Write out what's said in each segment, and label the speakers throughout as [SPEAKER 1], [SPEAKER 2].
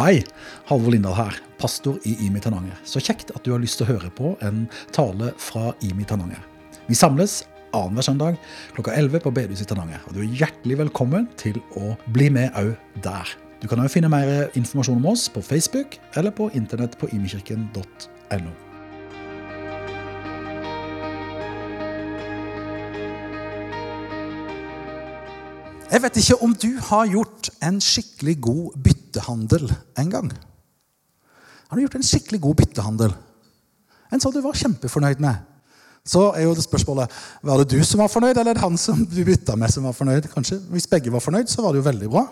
[SPEAKER 1] Hei, Halvor Lindahl her, pastor i IMI Tananger. Så kjekt at du har lyst til å høre på en tale fra IMI Tananger. Vi samles annenhver søndag klokka 11 på bedehuset i Tananger. Og du er hjertelig velkommen til å bli med òg der. Du kan òg finne mer informasjon om oss på Facebook eller på internett på imikirken.no. Jeg vet ikke om du har gjort en skikkelig god byttehandel en gang. Har du gjort en skikkelig god byttehandel? En som du var kjempefornøyd med? Så er jo det spørsmålet var det du som var fornøyd, eller er han som du bytta med, som var fornøyd? Kanskje, Hvis begge var fornøyd, så var det jo veldig bra.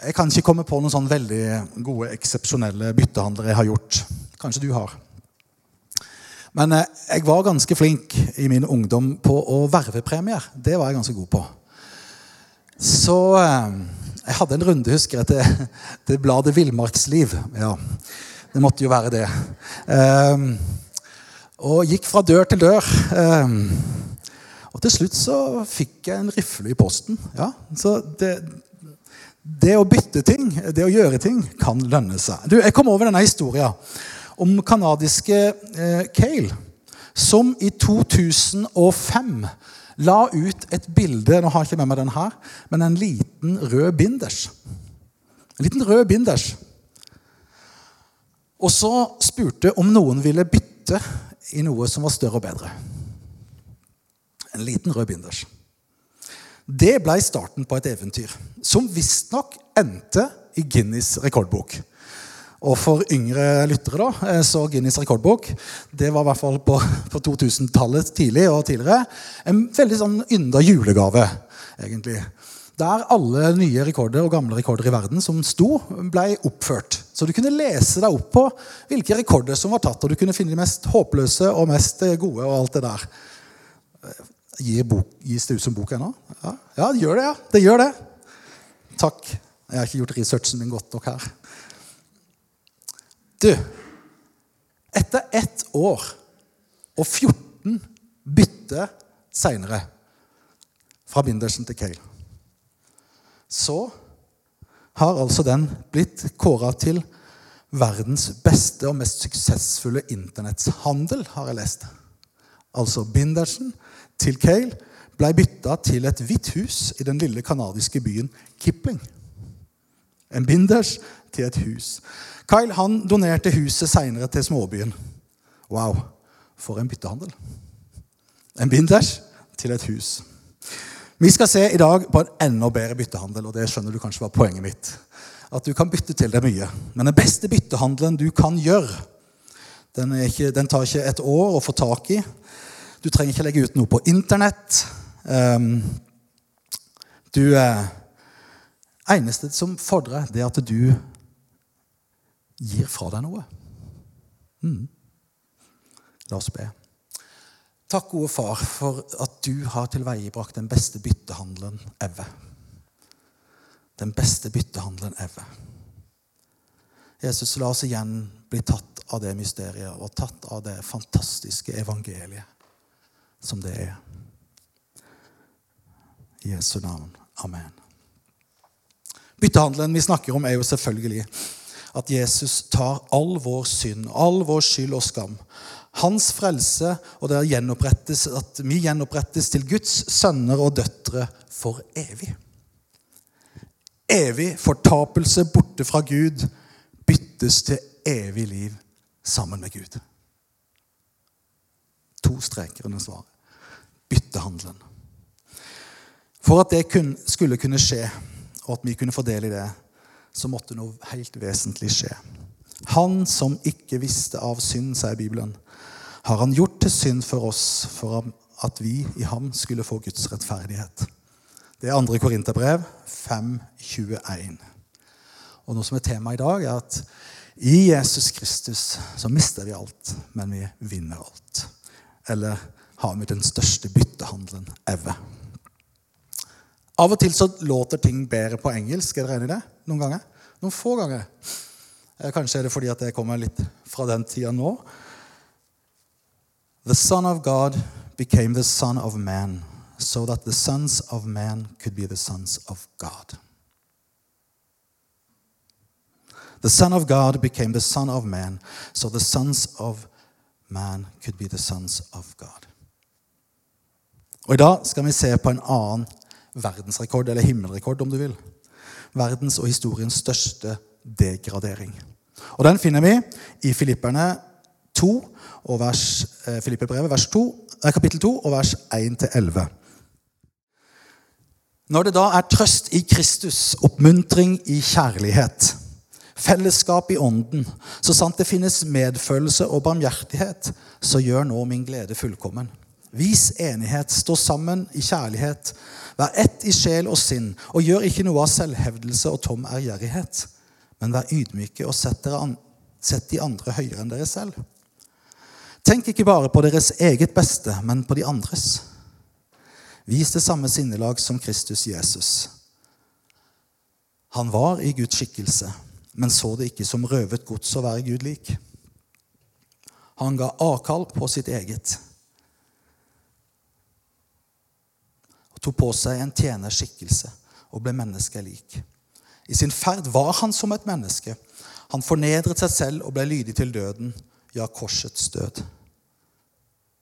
[SPEAKER 1] Jeg kan ikke komme på noen sånn veldig gode, eksepsjonelle byttehandler jeg har gjort. Kanskje du har. Men eh, jeg var ganske flink i min ungdom på å verve premier. Det var jeg ganske god på. Så eh, jeg hadde en runde, husker jeg, til, til bladet Villmarksliv. Ja, det måtte jo være det. Um, og gikk fra dør til dør. Um, og til slutt så fikk jeg en rifle i posten. Ja, så det, det å bytte ting, det å gjøre ting, kan lønne seg. Du, jeg kom over denne historien om kanadiske eh, Cale, som i 2005 la ut et bilde Nå har jeg ikke med meg den her, men en liten rød binders. En liten rød binders. Og så spurte om noen ville bytte i noe som var større og bedre. En liten rød binders. Det ble starten på et eventyr som visstnok endte i Guinness rekordbok. Og for yngre lyttere, da, eh, så Guinness rekordbok det var i hvert fall på, på 2000-tallet tidlig og tidligere en veldig sånn ynda julegave, egentlig. Der alle nye rekorder og gamle rekorder i verden som sto, ble oppført. Så du kunne lese deg opp på hvilke rekorder som var tatt, og du kunne finne de mest håpløse og mest gode. og alt det der. Gir bok, gis det ut som bok ennå? Ja, ja, det gjør det. ja. Det gjør det. Takk. Jeg har ikke gjort researchen min godt nok her. Du, etter ett år og 14 bytter seinere fra Bindersen til Kale, så har altså den blitt kåra til verdens beste og mest suksessfulle internettshandel, har jeg lest. Altså Bindersen til Kale ble bytta til et hvitt hus i den lille canadiske byen Kipling. En binders til et hus. Kyle han donerte huset seinere til småbyen. Wow, for en byttehandel. En binders til et hus. Vi skal se i dag på en enda bedre byttehandel, og det skjønner du kanskje var poenget mitt. At du kan bytte til deg mye. Men den beste byttehandelen du kan gjøre, den, ikke, den tar ikke et år å få tak i. Du trenger ikke legge ut noe på Internett. Um, du eh, eneste som fordrer, det er at du gir fra deg noe. Mm. La oss be. Takk, gode far, for at du har tilveiebrakt den beste byttehandelen ever. Den beste byttehandelen ever. Jesus, la oss igjen bli tatt av det mysteriet og tatt av det fantastiske evangeliet som det er. I Jesu navn. Amen. Byttehandelen vi snakker om, er jo selvfølgelig at Jesus tar all vår synd, all vår skyld og skam. Hans frelse, og det gjenopprettes, at vi gjenopprettes til Guds sønner og døtre for evig. Evig fortapelse borte fra Gud byttes til evig liv sammen med Gud. To streker under svaret. Byttehandelen. For at det skulle kunne skje, og at vi kunne få del i det, så måtte noe helt vesentlig skje. Han som ikke visste av synd, sier Bibelen, har han gjort til synd for oss for at vi i ham skulle få Guds rettferdighet. Det er 2. Korinterbrev 5.21. Og noe som er tema i dag, er at i Jesus Kristus så mister vi alt, men vi vinner alt. Eller har vi den største byttehandelen ever. Av og til så låter ting bedre på engelsk. Er dere enig i det? Noen ganger? Noen få ganger. Eh, kanskje er det fordi at jeg kommer litt fra den tida nå. The Son of God became the Son of Man, so that the sons of man could be the sons of God. The Son of God became the Son of Man, so the sons of man could be the sons of God. Og I dag skal vi se på en annen verdensrekord, eller himmelrekord, om du vil. Verdens og historiens største degradering. Og Den finner vi i Filipperne 2, og vers, eh, vers 2, eh, kapittel 2, og vers 1-11. Når det da er trøst i Kristus, oppmuntring i kjærlighet, fellesskap i ånden, så sant det finnes medfølelse og barmhjertighet, så gjør nå min glede fullkommen. Vis enighet, stå sammen i kjærlighet, vær ett i sjel og sinn, og gjør ikke noe av selvhevdelse og tom ærgjerrighet, men vær ydmyke og sett, an, sett de andre høyere enn dere selv. Tenk ikke bare på deres eget beste, men på de andres. Vis det samme sinnelag som Kristus Jesus. Han var i Guds skikkelse, men så det ikke som røvet gods å være Gud lik. Han ga avkall på sitt eget tok på seg en tjenerskikkelse og ble menneskelik. I sin ferd var han som et menneske. Han fornedret seg selv og ble lydig til døden, ja, korsets død.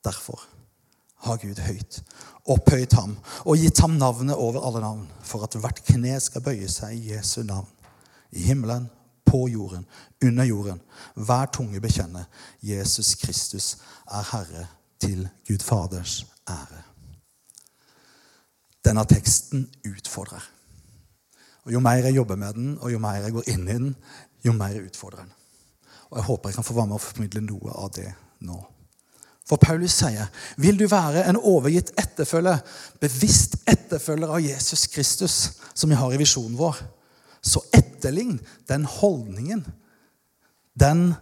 [SPEAKER 1] Derfor har Gud høyt opphøyet ham og gitt ham navnet over alle navn, for at hvert kne skal bøye seg i Jesu navn. I himmelen, på jorden, under jorden. Hver tunge bekjenner Jesus Kristus er Herre til Gud Faders ære. Denne teksten utfordrer. Og Jo mer jeg jobber med den, og jo mer jeg går inn i den, jo mer utfordrer den. Og Jeg håper jeg kan få være med og formidle noe av det nå. For Paulus sier, 'Vil du være en overgitt etterfølger, bevisst etterfølger av Jesus Kristus, som vi har i visjonen vår, så etterlign den holdningen, den,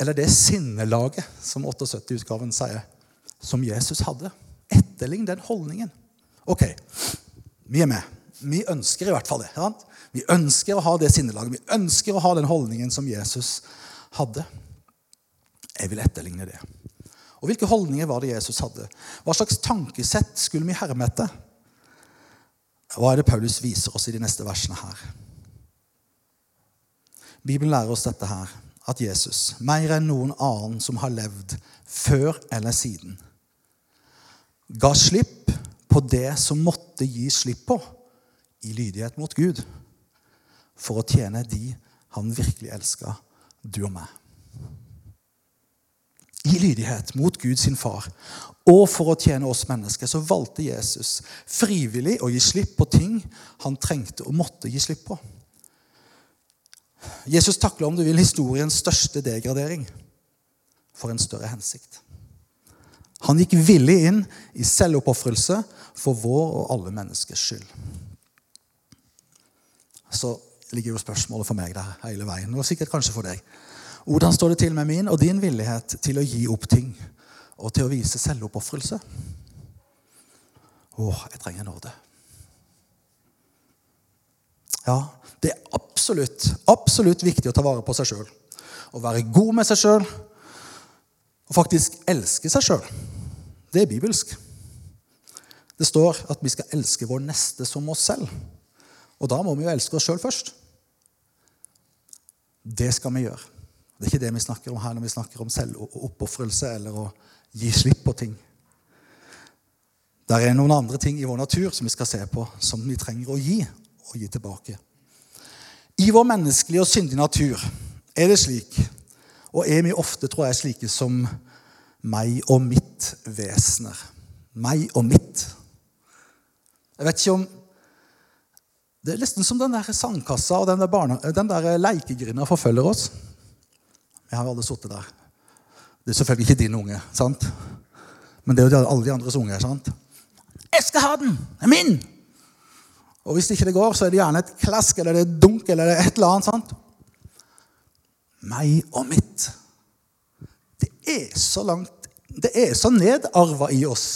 [SPEAKER 1] eller det sinnelaget, som 78-utgaven sier, som Jesus hadde. Etterlign den holdningen. Ok, vi er med. Vi ønsker i hvert fall det. Sant? Vi ønsker å ha det sinnelaget. Vi ønsker å ha den holdningen som Jesus hadde. Jeg vil etterligne det. Og Hvilke holdninger var det Jesus hadde? Hva slags tankesett skulle vi herme etter? Hva er det Paulus viser oss i de neste versene her? Bibelen lærer oss dette her, at Jesus, mer enn noen annen som har levd før eller siden, ga slipp på det som måtte gi slipp på i lydighet mot Gud, for å tjene de han virkelig elska, du og meg i lydighet mot Gud sin far. Og for å tjene oss mennesker så valgte Jesus frivillig å gi slipp på ting han trengte og måtte gi slipp på. Jesus takler om du vil, historiens største degradering for en større hensikt. Han gikk villig inn i selvoppofrelse for vår og alle menneskers skyld. Så ligger jo spørsmålet for meg der hele veien, og sikkert kanskje for deg. Hvordan står det til med min og din villighet til å gi opp ting og til å vise selvoppofrelse? Å, jeg trenger nåde. Ja, det er absolutt, absolutt viktig å ta vare på seg sjøl. Å være god med seg sjøl og faktisk elske seg sjøl. Det er bibelsk. Det står at vi skal elske vår neste som oss selv. Og da må vi jo elske oss sjøl først. Det skal vi gjøre. Det er ikke det vi snakker om her når vi snakker om selvoppofrelse eller å gi slipp på ting. Det er noen andre ting i vår natur som vi skal se på, som vi trenger å gi og gi tilbake. I vår menneskelige og syndige natur er det slik, og er vi ofte tror jeg, slike som meg og mitt vesener. Meg og mitt. Jeg vet ikke om Det er nesten som den der sandkassa og den der, barne, den der leikegrinda forfølger oss. Jeg har alle sittet der. Det er selvfølgelig ikke din unge, sant? men det er jo alle de andres unger. sant? 'Jeg skal ha den! Det er min!' Og hvis ikke det går, så er det gjerne et klask eller et dunk eller et eller annet. sant? Meg og mitt. Er så langt Det er så nedarva i oss.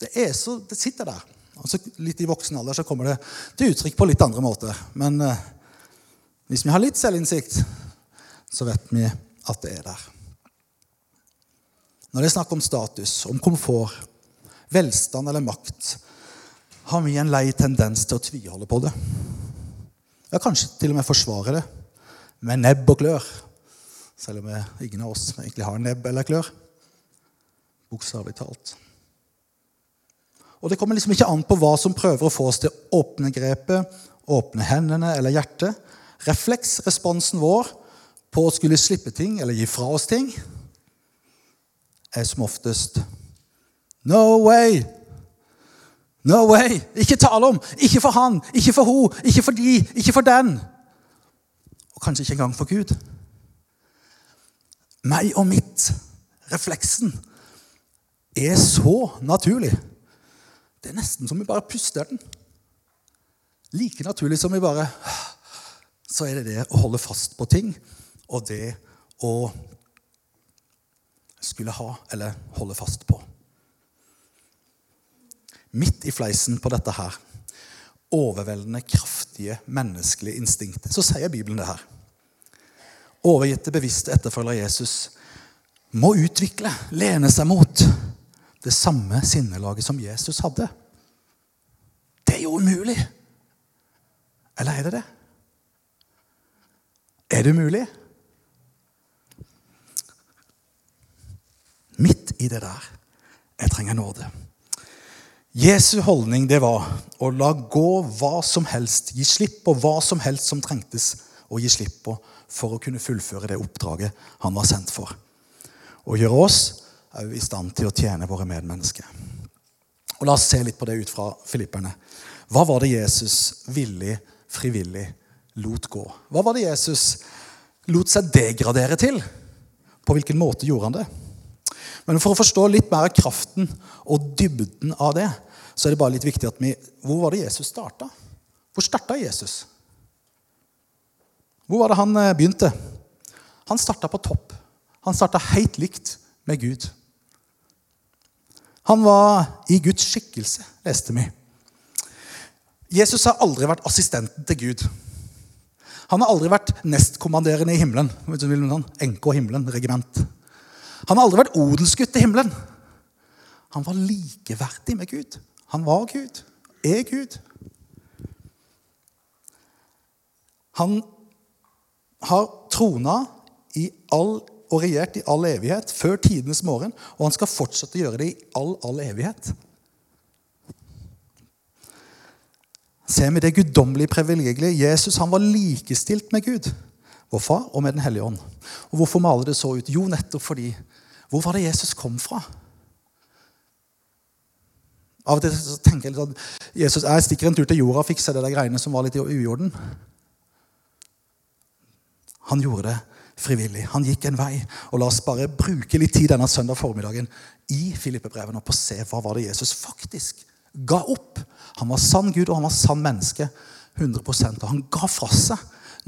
[SPEAKER 1] Det, er så, det sitter der. Altså, litt i voksen alder så kommer det til uttrykk på litt andre måter. Men eh, hvis vi har litt selvinnsikt, så vet vi at det er der. Når det er snakk om status, om komfort, velstand eller makt, har vi en lei tendens til å tviholde på det. Ja, kanskje til og med forsvare det. med nebb og klør. Selv om ingen av oss egentlig har nebb eller klør. Bokstavelig talt. Og det kommer liksom ikke an på hva som prøver å få oss til å åpne grepet, åpne hendene eller hjertet. Refleksresponsen vår på å skulle slippe ting eller gi fra oss ting er som oftest No way! No way! Ikke tale om! Ikke for han, ikke for hun, ikke for de, ikke for den. Og kanskje ikke engang for Gud. Meg og mitt, refleksen, er så naturlig. Det er nesten som vi bare puster den. Like naturlig som vi bare Så er det det å holde fast på ting og det å skulle ha eller holde fast på. Midt i fleisen på dette her, overveldende kraftige menneskelige instinktet, så sier Bibelen det her. Overgitte, bevisste etterfølgere av Jesus må utvikle, lene seg mot det samme sinnelaget som Jesus hadde. Det er jo umulig. Eller er det det? Er det umulig? Midt i det der jeg trenger nåde. Jesu holdning det var å la gå hva som helst, gi slipp på hva som helst som trengtes å gi slipp på for å kunne fullføre det oppdraget han var sendt for. Og gjøre oss i stand til å tjene våre medmennesker. Og La oss se litt på det ut fra Filipperne. Hva var det Jesus villig, frivillig lot gå? Hva var det Jesus lot seg degradere til? På hvilken måte gjorde han det? Men for å forstå litt mer av kraften og dybden av det, så er det bare litt viktig at vi Hvor var det Jesus starta? Hvor starta Jesus? Hvor var det han eh, begynte? Han starta på topp. Han starta helt likt med Gud. Han var i Guds skikkelse, leste vi. Jesus har aldri vært assistenten til Gud. Han har aldri vært nestkommanderende i himmelen. Enke og himmelen, regiment. Han har aldri vært odelsgutt i himmelen. Han var likeverdig med Gud. Han var Gud, er Gud. Han har trona i all og regjert i all evighet, før tidenes morgen, og han skal fortsette å gjøre det i all, all evighet. Ser vi det guddommelige privilegiet? Jesus han var likestilt med Gud, vår far, og med Den hellige ånd. Og Hvorfor maler det så ut? Jo, nettopp fordi Hvor var det Jesus kom fra? Av og til så tenker jeg litt at Jesus, jeg stikker en tur til jorda og fikser det der greiene som var litt i uorden. Han gjorde det frivillig. Han gikk en vei. Og la oss bare bruke litt tid denne søndag formiddagen i Filippebrevene på å se hva var det Jesus faktisk ga opp. Han var sann Gud, og han var sann menneske. 100% Og han ga fra seg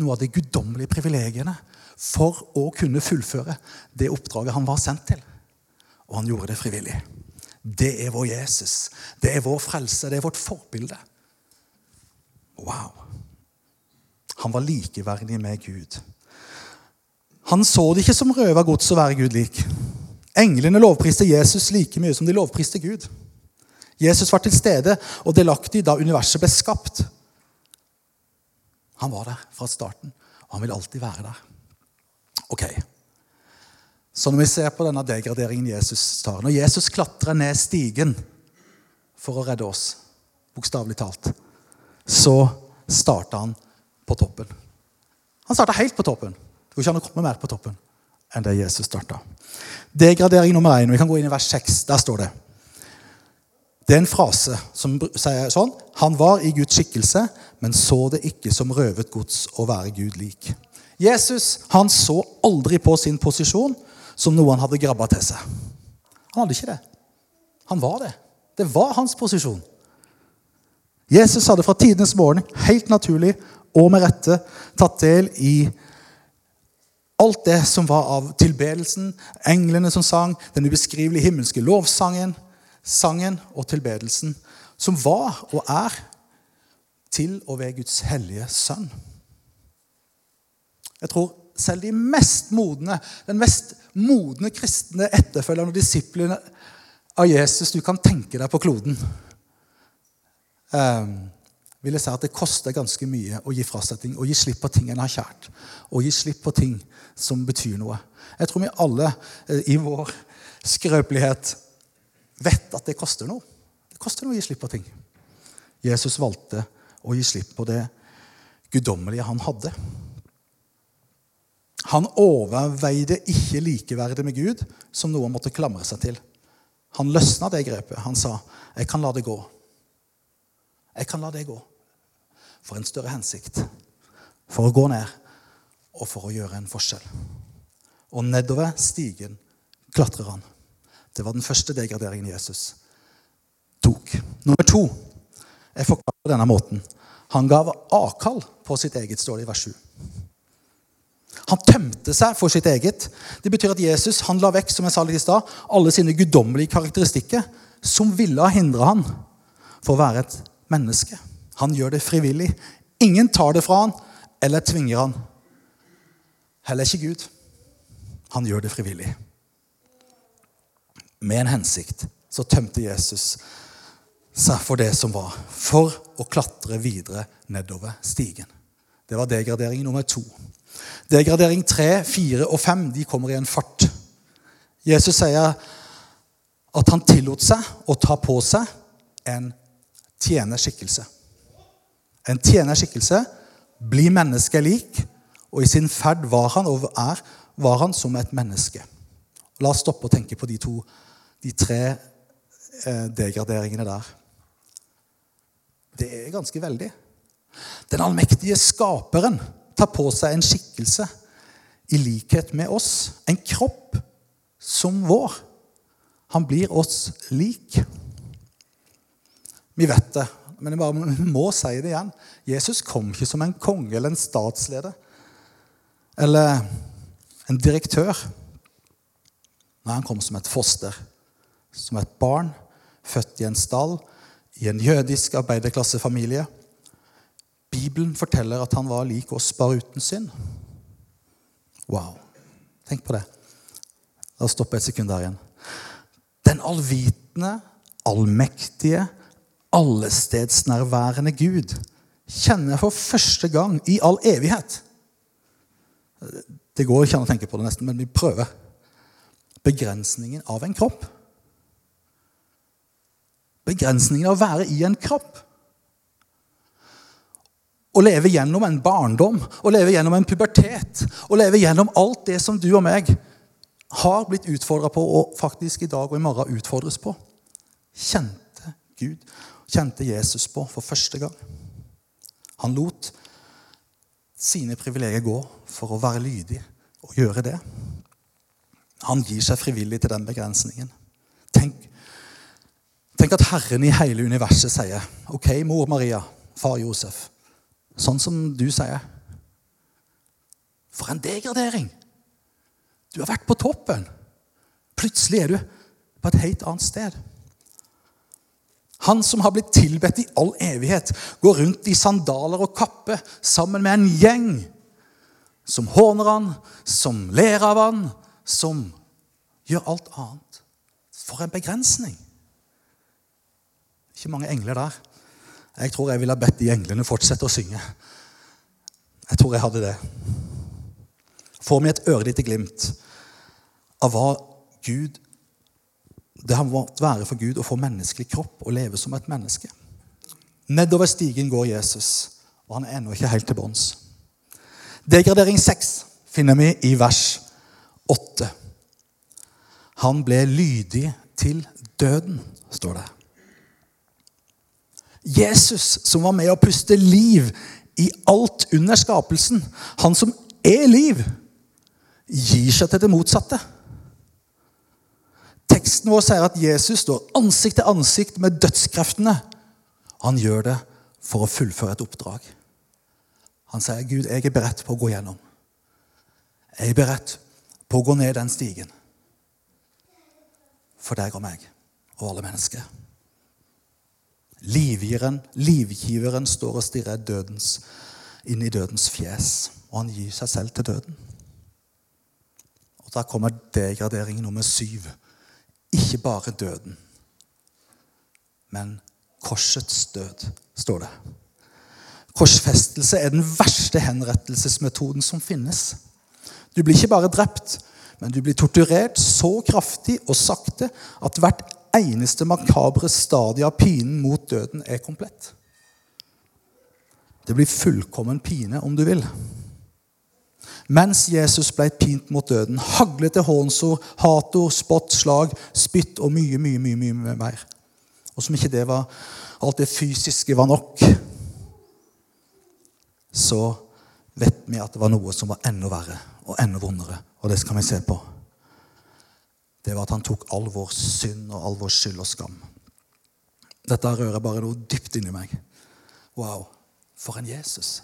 [SPEAKER 1] noe av de guddommelige privilegiene for å kunne fullføre det oppdraget han var sendt til. Og han gjorde det frivillig. Det er vår Jesus. Det er vår frelse. Det er vårt forbilde. Wow. Han var likeverdig med Gud. Han så det ikke som røva gods å være Gud lik. Englene lovpriste Jesus like mye som de lovpriste Gud. Jesus var til stede og delaktig da universet ble skapt. Han var der fra starten, og han vil alltid være der. Ok, Så når vi ser på denne degraderingen Jesus tar Når Jesus klatrer ned stigen for å redde oss, bokstavelig talt, så starta han på toppen. Han starta helt på toppen. Det går ikke an å komme mer på toppen enn det Jesus starta. Degradering nummer én. Vi kan gå inn i vers 6. Der står det. Det er en frase som sier sånn Han var i Guds skikkelse, men så det ikke som røvet gods å være Gud lik. Jesus han så aldri på sin posisjon som noe han hadde grabba til seg. Han hadde ikke det. Han var det. Det var hans posisjon. Jesus hadde fra tidenes morgen helt naturlig og med rette tatt del i Alt det som var av tilbedelsen, englene som sang, den ubeskrivelige himmelske lovsangen, sangen og tilbedelsen, som var og er til og ved Guds hellige sønn. Jeg tror selv de mest modne, den mest modne kristne etterfølgerne og disiplene av Jesus du kan tenke deg på kloden, eh, vil jeg si at det koster ganske mye å gi fra seg ting, å gi slipp på ting en har kjært. Å gi slipp på ting som betyr noe. Jeg tror vi alle eh, i vår skrøpelighet vet at det koster noe. Det koster noe å gi slipp på ting. Jesus valgte å gi slipp på det guddommelige han hadde. Han overveide ikke likeverdet med Gud som noe han måtte klamre seg til. Han løsna det grepet. Han sa, 'Jeg kan la det gå'. Jeg kan la det gå for en større hensikt. For å gå ned og for å gjøre en forskjell. Og nedover stigen klatrer han. Det var den første degraderingen Jesus tok. Nummer to er forklart på denne måten. Han gav avkall på sitt eget, det i vers 7. Han tømte seg for sitt eget. Det betyr at Jesus han la vekk som jeg sa litt i sted, alle sine guddommelige karakteristikker som ville ha hindra han for å være et menneske. Han gjør det frivillig. Ingen tar det fra han eller tvinger han. Heller ikke Gud. Han gjør det frivillig. Med en hensikt så tømte Jesus seg for det som var, for å klatre videre nedover stigen. Det var degradering nummer to. Degradering tre, fire og fem de kommer i en fart. Jesus sier at han tillot seg å ta på seg en tjenerskikkelse. En tjenerskikkelse blir menneskelik, og i sin ferd var han og er var han som et menneske. La oss stoppe og tenke på de, to, de tre eh, degraderingene der. Det er ganske veldig. Den allmektige skaperen tar på seg en skikkelse i likhet med oss. En kropp som vår. Han blir oss lik. Vi vet det, men jeg bare må si det igjen. Jesus kom ikke som en konge eller en statsleder eller en direktør. Nei, han kom som et foster, som et barn født i en stall i en jødisk arbeiderklassefamilie Bibelen forteller at han var lik oss, bare uten synd. Wow. Tenk på det. La oss stoppe et sekund der igjen. Den allvitende, allmektige, allestedsnærværende Gud kjenner jeg for første gang i all evighet Det går ikke an å tenke på det, nesten, men vi prøver. Begrensningen av en kropp. Begrensningen av å være i en kropp. Å leve gjennom en barndom, å leve gjennom en pubertet, å leve gjennom alt det som du og meg har blitt utfordra på, og faktisk i dag og i morgen utfordres på, kjente Gud, kjente Jesus på for første gang. Han lot sine privilegier gå for å være lydig og gjøre det. Han gir seg frivillig til den begrensningen. Tenk, tenk at Herren i hele universet sier OK, mor Maria, far Josef Sånn som du sier. For en degradering! Du har vært på toppen. Plutselig er du på et helt annet sted. Han som har blitt tilbedt i all evighet, går rundt i sandaler og kappe sammen med en gjeng som håner han, som ler av han, som gjør alt annet. For en begrensning! Ikke mange engler der. Jeg tror jeg ville bedt de englene fortsette å synge. Jeg tror jeg hadde det. Får vi et ørlite glimt av hva Gud det har måttet være for Gud å få menneskelig kropp og leve som et menneske. Nedover stigen går Jesus, og han er ennå ikke helt til bunns. Degradering 6 finner vi i vers 8. Han ble lydig til døden, står det. Jesus som var med å puste liv i alt under skapelsen, han som er liv, gir seg til det motsatte. Teksten vår sier at Jesus står ansikt til ansikt med dødskreftene. Han gjør det for å fullføre et oppdrag. Han sier, 'Gud, jeg er beredt på å gå gjennom.' 'Jeg er beredt på å gå ned den stigen.' For deg og meg og alle mennesker. Livgiveren, livgiveren står og stirrer dødens, inn i dødens fjes, og han gir seg selv til døden. Og Da kommer degradering nummer syv. Ikke bare døden, men korsets død, står det. Korsfestelse er den verste henrettelsesmetoden som finnes. Du blir ikke bare drept, men du blir torturert så kraftig og sakte at hvert eneste makabre stadie av pinen mot døden er komplett. Det blir fullkommen pine, om du vil. Mens Jesus ble pint mot døden, haglet det hånsord, hatord, spott, slag, spytt og mye, mye, mye, mye mer. Og som ikke det var, alt det fysiske var nok, så vet vi at det var noe som var enda verre og enda vondere. Og det skal vi se på. Det var at han tok all vår synd og all vår skyld og skam. Dette rører bare noe dypt inni meg. Wow. For en Jesus.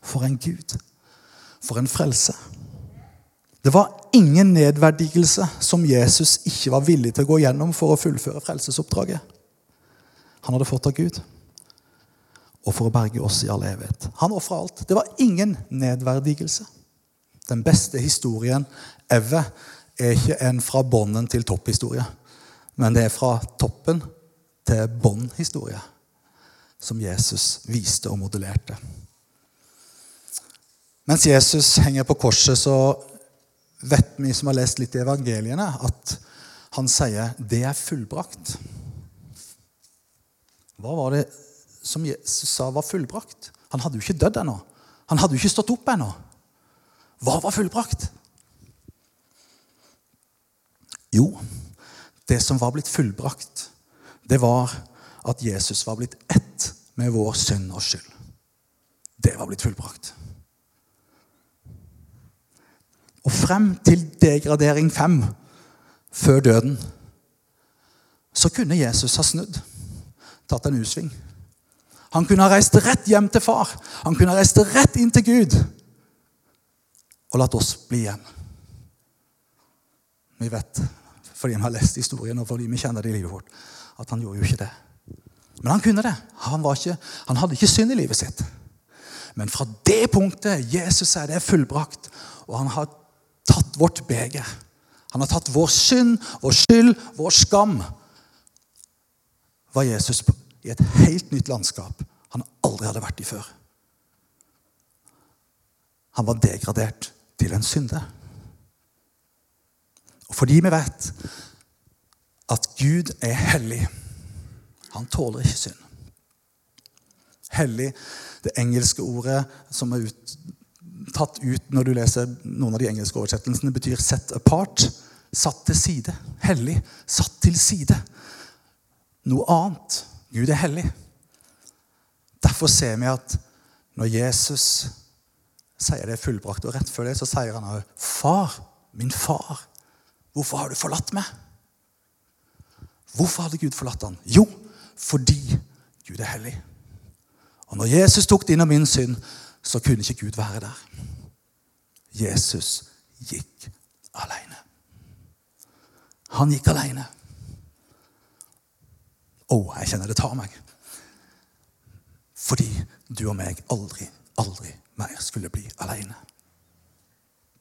[SPEAKER 1] For en Gud. For en frelse. Det var ingen nedverdigelse som Jesus ikke var villig til å gå gjennom for å fullføre frelsesoppdraget. Han hadde fått av Gud. Og for å berge oss i all evighet. Han ofra alt. Det var ingen nedverdigelse. Den beste historien ever er ikke en fra bånden til topp-historie, men det er fra toppen til bånn-historie som Jesus viste og modellerte. Mens Jesus henger på korset, så vet vi som har lest litt i evangeliene, at han sier 'det er fullbrakt'. Hva var det som Jesus sa var fullbrakt? Han hadde jo ikke dødd ennå. Han hadde jo ikke stått opp ennå. Hva var fullbrakt? Jo, det som var blitt fullbrakt, det var at Jesus var blitt ett med vår synd og skyld. Det var blitt fullbrakt. Og frem til degradering fem, før døden, så kunne Jesus ha snudd, tatt en U-sving. Han kunne ha reist rett hjem til far. Han kunne ha reist rett inn til Gud og latt oss bli igjen. Vi vet, fordi vi har lest historien og fordi vi kjenner det i livet vårt, at han gjorde jo ikke det. Men han kunne det. Han, ikke, han hadde ikke synd i livet sitt. Men fra det punktet Jesus sier det er fullbrakt, og han har tatt vårt beger Han har tatt vår synd, vår skyld, vår skam var Jesus i et helt nytt landskap han aldri hadde vært i før. Han var degradert til en synder. Og fordi vi vet at Gud er hellig han tåler ikke synd. Hellig, det engelske ordet som er ut, tatt ut når du leser noen av de engelske oversettelsene, betyr 'set apart'. Satt til side. Hellig. Satt til side. Noe annet. Gud er hellig. Derfor ser vi at når Jesus sier det fullbrakt, og rett før det så sier han òg 'Far, min far, hvorfor har du forlatt meg?' Hvorfor hadde Gud forlatt han? Jo, fordi Gud er hellig. Og når Jesus tok din og min synd, så kunne ikke Gud være der. Jesus gikk alene. Han gikk alene. Å, oh, jeg kjenner det tar meg. Fordi du og meg aldri, aldri mer skulle bli alene.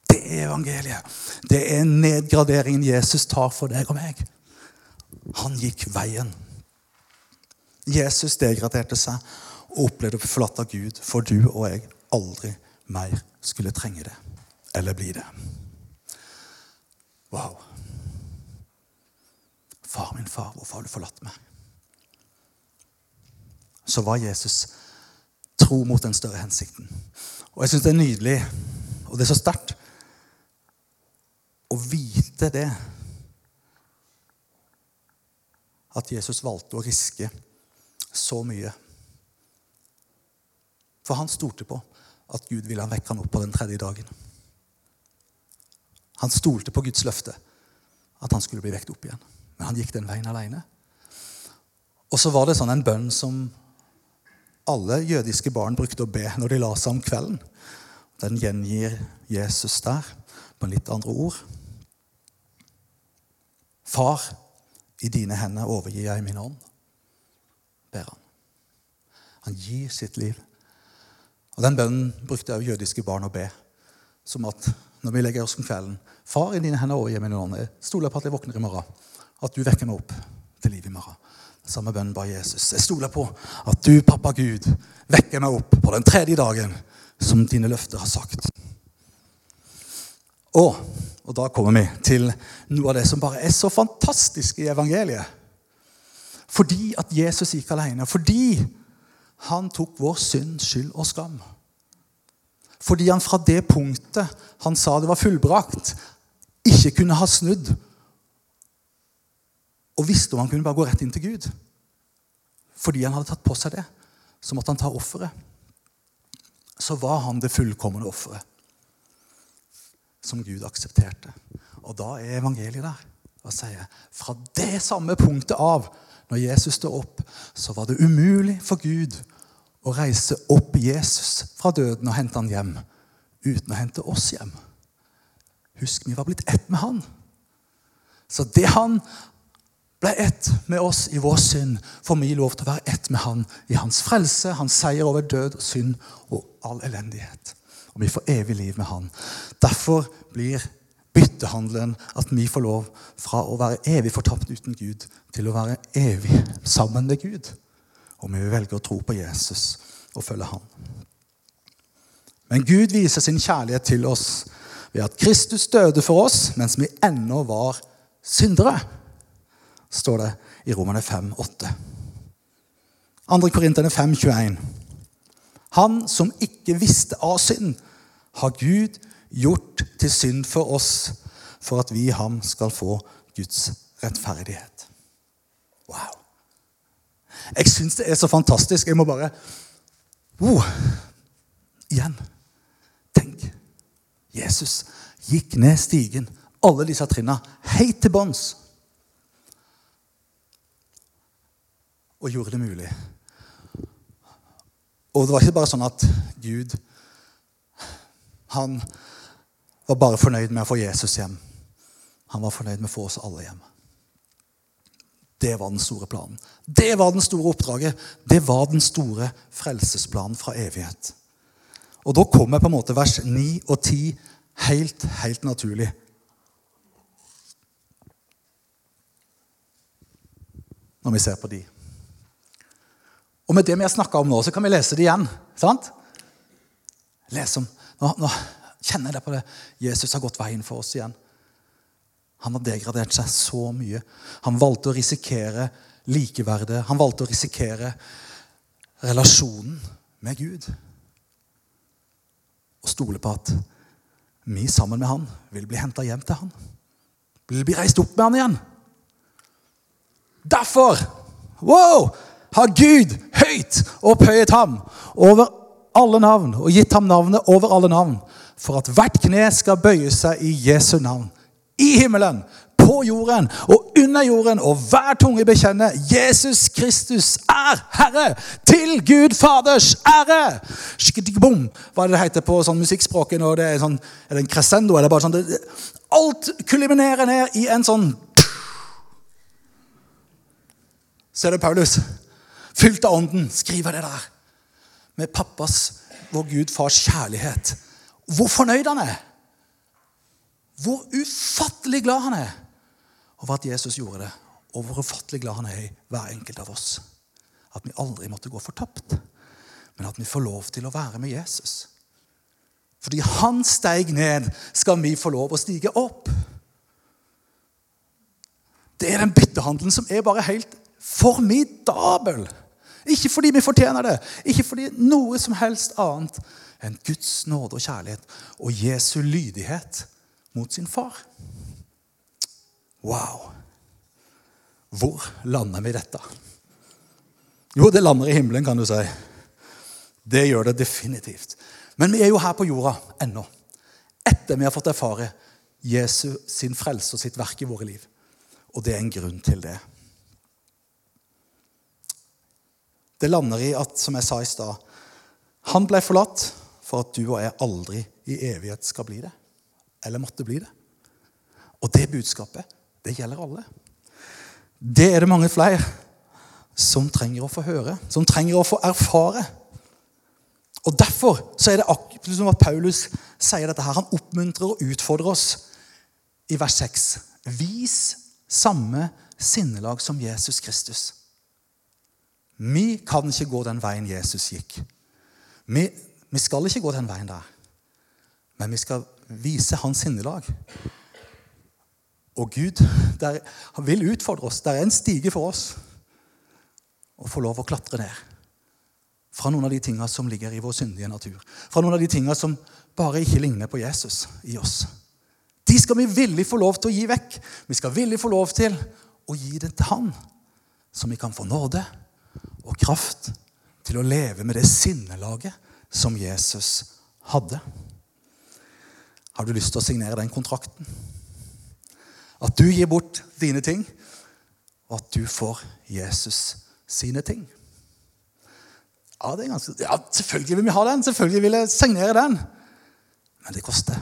[SPEAKER 1] Det er evangeliet. Det er nedgraderingen Jesus tar for deg og meg. Han gikk veien. Jesus degraderte seg og opplevde å bli forlatt av Gud, for du og jeg aldri mer skulle trenge det eller bli det. Wow. Far min far, hvorfor har du forlatt meg? Så var Jesus tro mot den større hensikten. Og jeg syns det er nydelig, og det er så sterkt, å vite det. At Jesus valgte å riske så mye. For han stolte på at Gud ville vekke han opp på den tredje dagen. Han stolte på Guds løfte, at han skulle bli vekt opp igjen. Men han gikk den veien alene. Og så var det sånn en bønn som alle jødiske barn brukte å be når de la seg om kvelden. Den gjengir Jesus der på litt andre ord. Far, i dine hender overgir jeg min ånd ber han. Han gir sitt liv. Og Den bønnen brukte også jødiske barn å be. Som at når vi legger oss om kvelden Far, i dine hender overgir i ånd. Jeg stoler på at jeg våkner i morgen. At du vekker meg opp til liv i morgen. Samme bønnen ba Jesus. Jeg stoler på at du, pappa Gud, vekker meg opp på den tredje dagen, som dine løfter har sagt. Og, og da kommer vi til noe av det som bare er så fantastisk i evangeliet. Fordi at Jesus gikk alene. Fordi han tok vår synd, skyld og skam. Fordi han fra det punktet han sa det var fullbrakt, ikke kunne ha snudd og visste om han kunne bare gå rett inn til Gud. Fordi han hadde tatt på seg det, så måtte han ta offeret. Så var han det fullkomne offeret som Gud aksepterte. Og da er evangeliet der og sier fra det samme punktet av, når Jesus står opp, så var det umulig for Gud å reise opp Jesus fra døden og hente han hjem uten å hente oss hjem. Husk, vi var blitt ett med han. Så det han ble ett med oss i vår synd, får vi lov til å være ett med han i hans frelse, hans seier over død synd og all elendighet. Og vi får evig liv med han. Derfor blir byttehandelen at vi får lov fra å være evig fortapt uten Gud til å være evig sammen med Gud. Og vi velger å tro på Jesus og følge han. Men Gud viser sin kjærlighet til oss ved at Kristus døde for oss mens vi ennå var syndere, står det i Romerne 5, 8. 2. Korinterne 5, 21. Han som ikke visste av synd, har Gud gjort til synd for oss, for at vi i ham skal få Guds rettferdighet. Wow. Jeg syns det er så fantastisk. Jeg må bare oh, Igjen. Tenk. Jesus gikk ned stigen, alle disse trinna, helt til bunns. Og gjorde det mulig. Og det var ikke bare sånn at Gud han var bare fornøyd med å få Jesus hjem. Han var fornøyd med å få oss alle hjem. Det var den store planen. Det var den store oppdraget. Det var den store frelsesplanen fra evighet. Og da kommer på en måte vers 9 og 10 helt, helt naturlig. Når vi ser på de. Og med det vi har snakka om nå, så kan vi lese det igjen. sant? Les om. Nå, nå kjenner jeg det på det. Jesus har gått veien for oss igjen. Han har degradert seg så mye. Han valgte å risikere likeverdet. Han valgte å risikere relasjonen med Gud. Og stole på at vi sammen med han vil bli henta hjem til han. Vil bli reist opp med han igjen. Derfor wow, har Gud høyt opphøyet ham over alle navn og gitt ham navnet over alle navn, for at hvert kne skal bøye seg i Jesu navn i himmelen, på jorden og under jorden, og hver tunge bekjenne Jesus Kristus er Herre, til Gud Faders ære. Skidibom, hva er det det heter på sånn musikkspråket? når det Er sånn, er det en crescendo? Er bare sånn, det, alt kulminerer ned i en sånn Så er det Paulus, fylt av ånden, skriver det der. Med pappas, vår Gud, fars kjærlighet. Hvor fornøyd han er. Hvor ufattelig glad han er over at Jesus gjorde det. Og hvor ufattelig glad han er i hver enkelt av oss. At vi aldri måtte gå fortapt, men at vi får lov til å være med Jesus. Fordi han steig ned, skal vi få lov å stige opp. Det er den byttehandelen som er bare helt formidabel. Ikke fordi vi fortjener det, ikke fordi noe som helst annet enn Guds nåde og kjærlighet og Jesu lydighet mot sin far. Wow. Hvor lander vi dette? Jo, det lander i himmelen, kan du si. Det gjør det definitivt. Men vi er jo her på jorda ennå. Etter vi har fått erfare Jesu sin frelse og sitt verk i våre liv. Og det er en grunn til det. Det lander i at, som jeg sa i stad, han ble forlatt for at du og jeg aldri i evighet skal bli det eller måtte bli det. Og det budskapet, det gjelder alle. Det er det mange flere som trenger å få høre, som trenger å få erfare. Og Derfor så er det akkurat som at Paulus sier dette her. Han oppmuntrer og utfordrer oss i vers 6. Vis samme sinnelag som Jesus Kristus. Vi kan ikke gå den veien Jesus gikk. Vi, vi skal ikke gå den veien der. Men vi skal vise hans sinnelag. Og Gud der, han vil utfordre oss. Det er en stige for oss å få lov å klatre ned. Fra noen av de tingene som ligger i vår syndige natur. Fra noen av de tingene som bare ikke ligner på Jesus i oss. De skal vi villig få lov til å gi vekk. Vi skal villig få lov til å gi det til Han, så vi kan få nåde og kraft til å leve med det sinnelaget som Jesus hadde. Har du lyst til å signere den kontrakten? At du gir bort dine ting, og at du får Jesus sine ting. Ja, det er ganske, ja, selvfølgelig vil vi ha den. Selvfølgelig vil jeg signere den. Men det koster.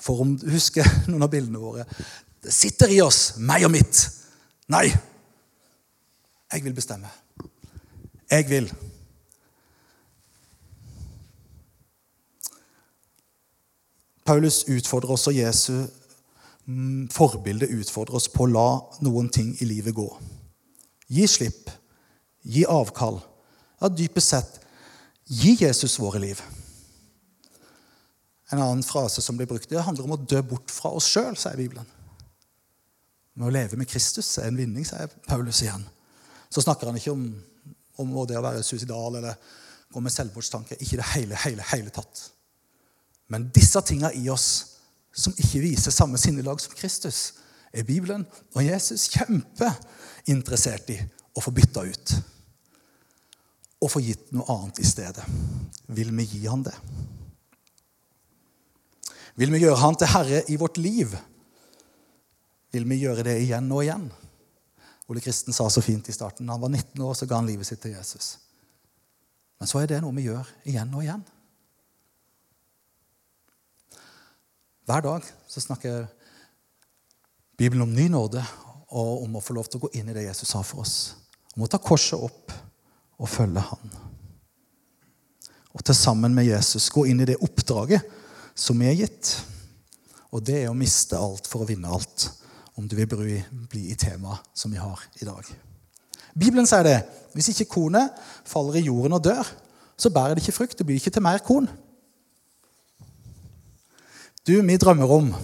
[SPEAKER 1] For om du husker noen av bildene våre Det sitter i oss, meg og mitt. Nei. Jeg vil bestemme. Jeg vil. Paulus utfordrer oss, og Jesu mm, forbilde utfordrer oss på å la noen ting i livet gå. Gi slipp. Gi avkall. Ja, dypest sett gi Jesus våre liv. En annen frase som blir brukt, det handler om å dø bort fra oss sjøl, sier Bibelen. Med å leve med Kristus er en vinning, sier Paulus igjen. Så snakker han ikke om, om det å være suicidal eller gå med selvmordstanke. Ikke det hele, hele, hele tatt. Men disse tinga i oss som ikke viser samme sinnelag som Kristus, er Bibelen og Jesus kjempeinteressert i å få bytta ut. Og få gitt noe annet i stedet. Vil vi gi han det? Vil vi gjøre han til herre i vårt liv? Vil vi gjøre det igjen og igjen? Ole Kristen sa så fint i starten. Da Han var 19 år, så ga han livet sitt til Jesus. Men så er det noe vi gjør igjen og igjen. Hver dag så snakker Bibelen om ny nåde og om å få lov til å gå inn i det Jesus sa for oss. Om å ta korset opp og følge Han. Og til sammen med Jesus gå inn i det oppdraget som vi er gitt. Og det er å miste alt for å vinne alt, om du vil bli i temaet som vi har i dag. Bibelen sier det. Hvis ikke kornet faller i jorden og dør, så bærer det ikke frukt. Det blir ikke til mer korn. Du, vi drømmer om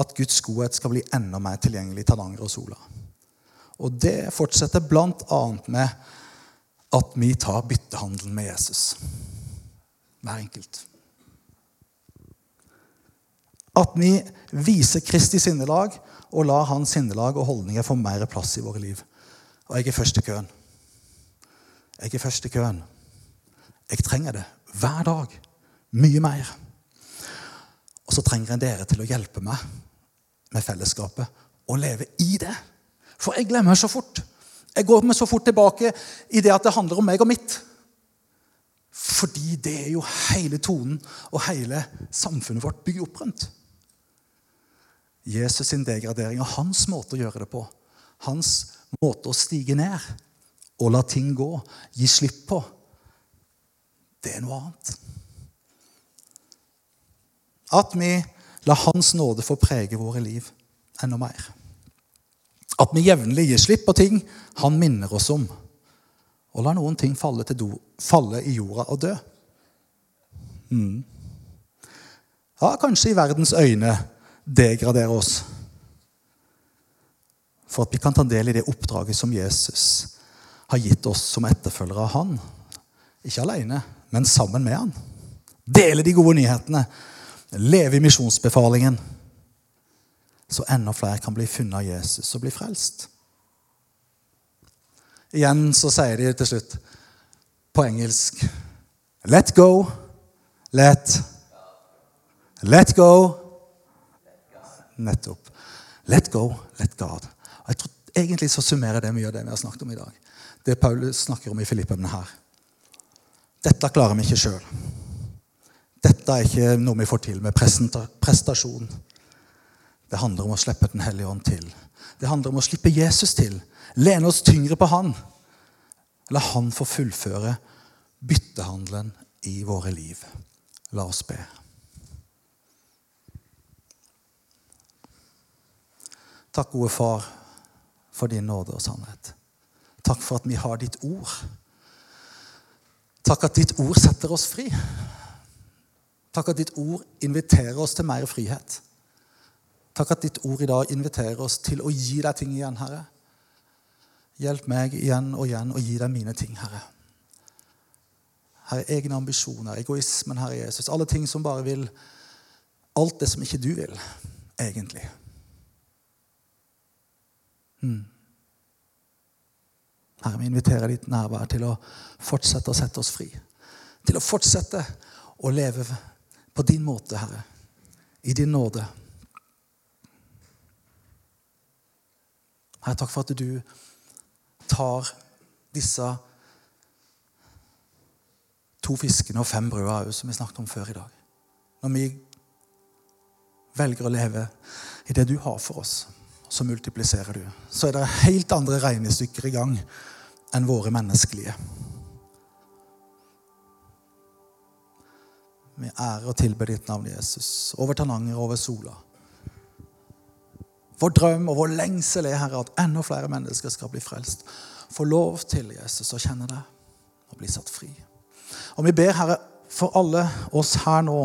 [SPEAKER 1] at Guds godhet skal bli enda mer tilgjengelig i Tananger og Sola. Og det fortsetter bl.a. med at vi tar byttehandelen med Jesus. Hver enkelt. At vi viser Kristi sinnelag og lar hans sinnelag og holdninger få mer plass i våre liv. Og jeg er først i køen. Jeg er først i køen. Jeg trenger det hver dag. Mye mer. Og så trenger jeg dere til å hjelpe meg med fellesskapet og leve i det. For jeg glemmer så fort. Jeg går meg så fort tilbake i det at det handler om meg og mitt. Fordi det er jo hele tonen og hele samfunnet vårt bygd opp rundt. Jesus sin degradering og hans måte å gjøre det på, hans måte å stige ned og la ting gå, gi slipp på, det er noe annet. At vi lar Hans nåde få prege våre liv enda mer. At vi jevnlig gir slipp på ting han minner oss om, og lar noen ting falle, do, falle i jorda og dø. Mm. Ja, kanskje i verdens øyne degradere oss. For at vi kan ta del i det oppdraget som Jesus har gitt oss som etterfølgere av Han. Ikke alene, men sammen med Han. Dele de gode nyhetene leve i misjonsbefalingen, så enda flere kan bli funnet av Jesus og bli frelst. Igjen så sier de til slutt på engelsk Let go, let Let go. Nettopp. Let go, let God. Jeg tror Egentlig så summerer det mye av det vi har snakket om i dag. Det Paulus snakker om i Filippene her. Dette klarer vi ikke sjøl. Dette er ikke noe vi får til med prestasjon. Det handler om å slippe Den hellige ånd til. Det handler om å slippe Jesus til. Lene oss tyngre på han. La han få fullføre byttehandelen i våre liv. La oss be. Takk, gode far, for din nåde og sannhet. Takk for at vi har ditt ord. Takk at ditt ord setter oss fri. Takk at ditt ord inviterer oss til mer frihet. Takk at ditt ord i dag inviterer oss til å gi deg ting igjen, Herre. Hjelp meg igjen og igjen å gi deg mine ting, Herre. Herre, egne ambisjoner, egoismen, Herre Jesus. Alle ting som bare vil Alt det som ikke du vil, egentlig. Mm. Herre, vi inviterer ditt nærvær til å fortsette å sette oss fri. Til å fortsette å leve på din måte, Herre. I din nåde. Herre, takk for at du tar disse to fiskene og fem brødene som vi snakket om før i dag. Når vi velger å leve i det du har for oss, så multipliserer du. Så er det helt andre regnestykker i gang enn våre menneskelige. Vi ærer og tilber ditt navn, Jesus, over Tananger og over Sola. Vår drøm og vår lengsel er, Herre, at enda flere mennesker skal bli frelst. Få lov til, Jesus, å kjenne deg og bli satt fri. Og vi ber, Herre, for alle oss her nå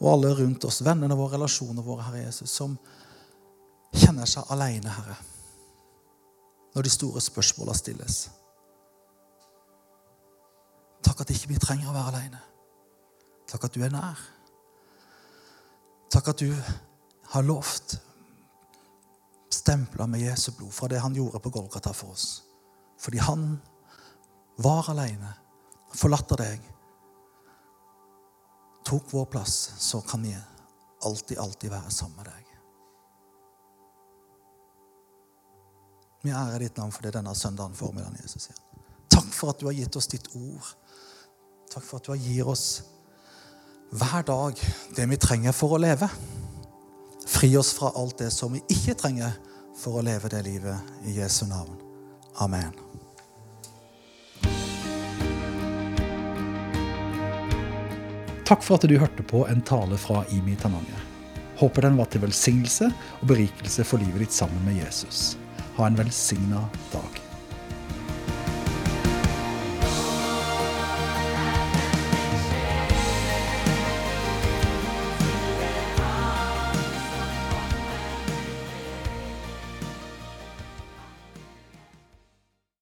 [SPEAKER 1] og alle rundt oss, vennene våre, relasjonene våre, Herre Jesus, som kjenner seg alene, Herre, når de store spørsmålene stilles. Takk at ikke vi trenger å være alene. Takk at du er nær. Takk at du har lovt stempla med Jesu blod fra det han gjorde på Golgata for oss. Fordi han var alene, forlatt av deg, tok vår plass, så kan vi alltid, alltid være sammen med deg. Vi ærer ditt navn for det denne søndagen formiddagen Jesus sier. Takk for at du har gitt oss ditt ord. Takk for at du har gir oss hver dag det vi trenger for å leve. Fri oss fra alt det som vi ikke trenger for å leve det livet i Jesu navn. Amen.
[SPEAKER 2] Takk for at du hørte på en tale fra Imi Tananger. Håper den var til velsignelse og berikelse for livet ditt sammen med Jesus. Ha en velsigna dag.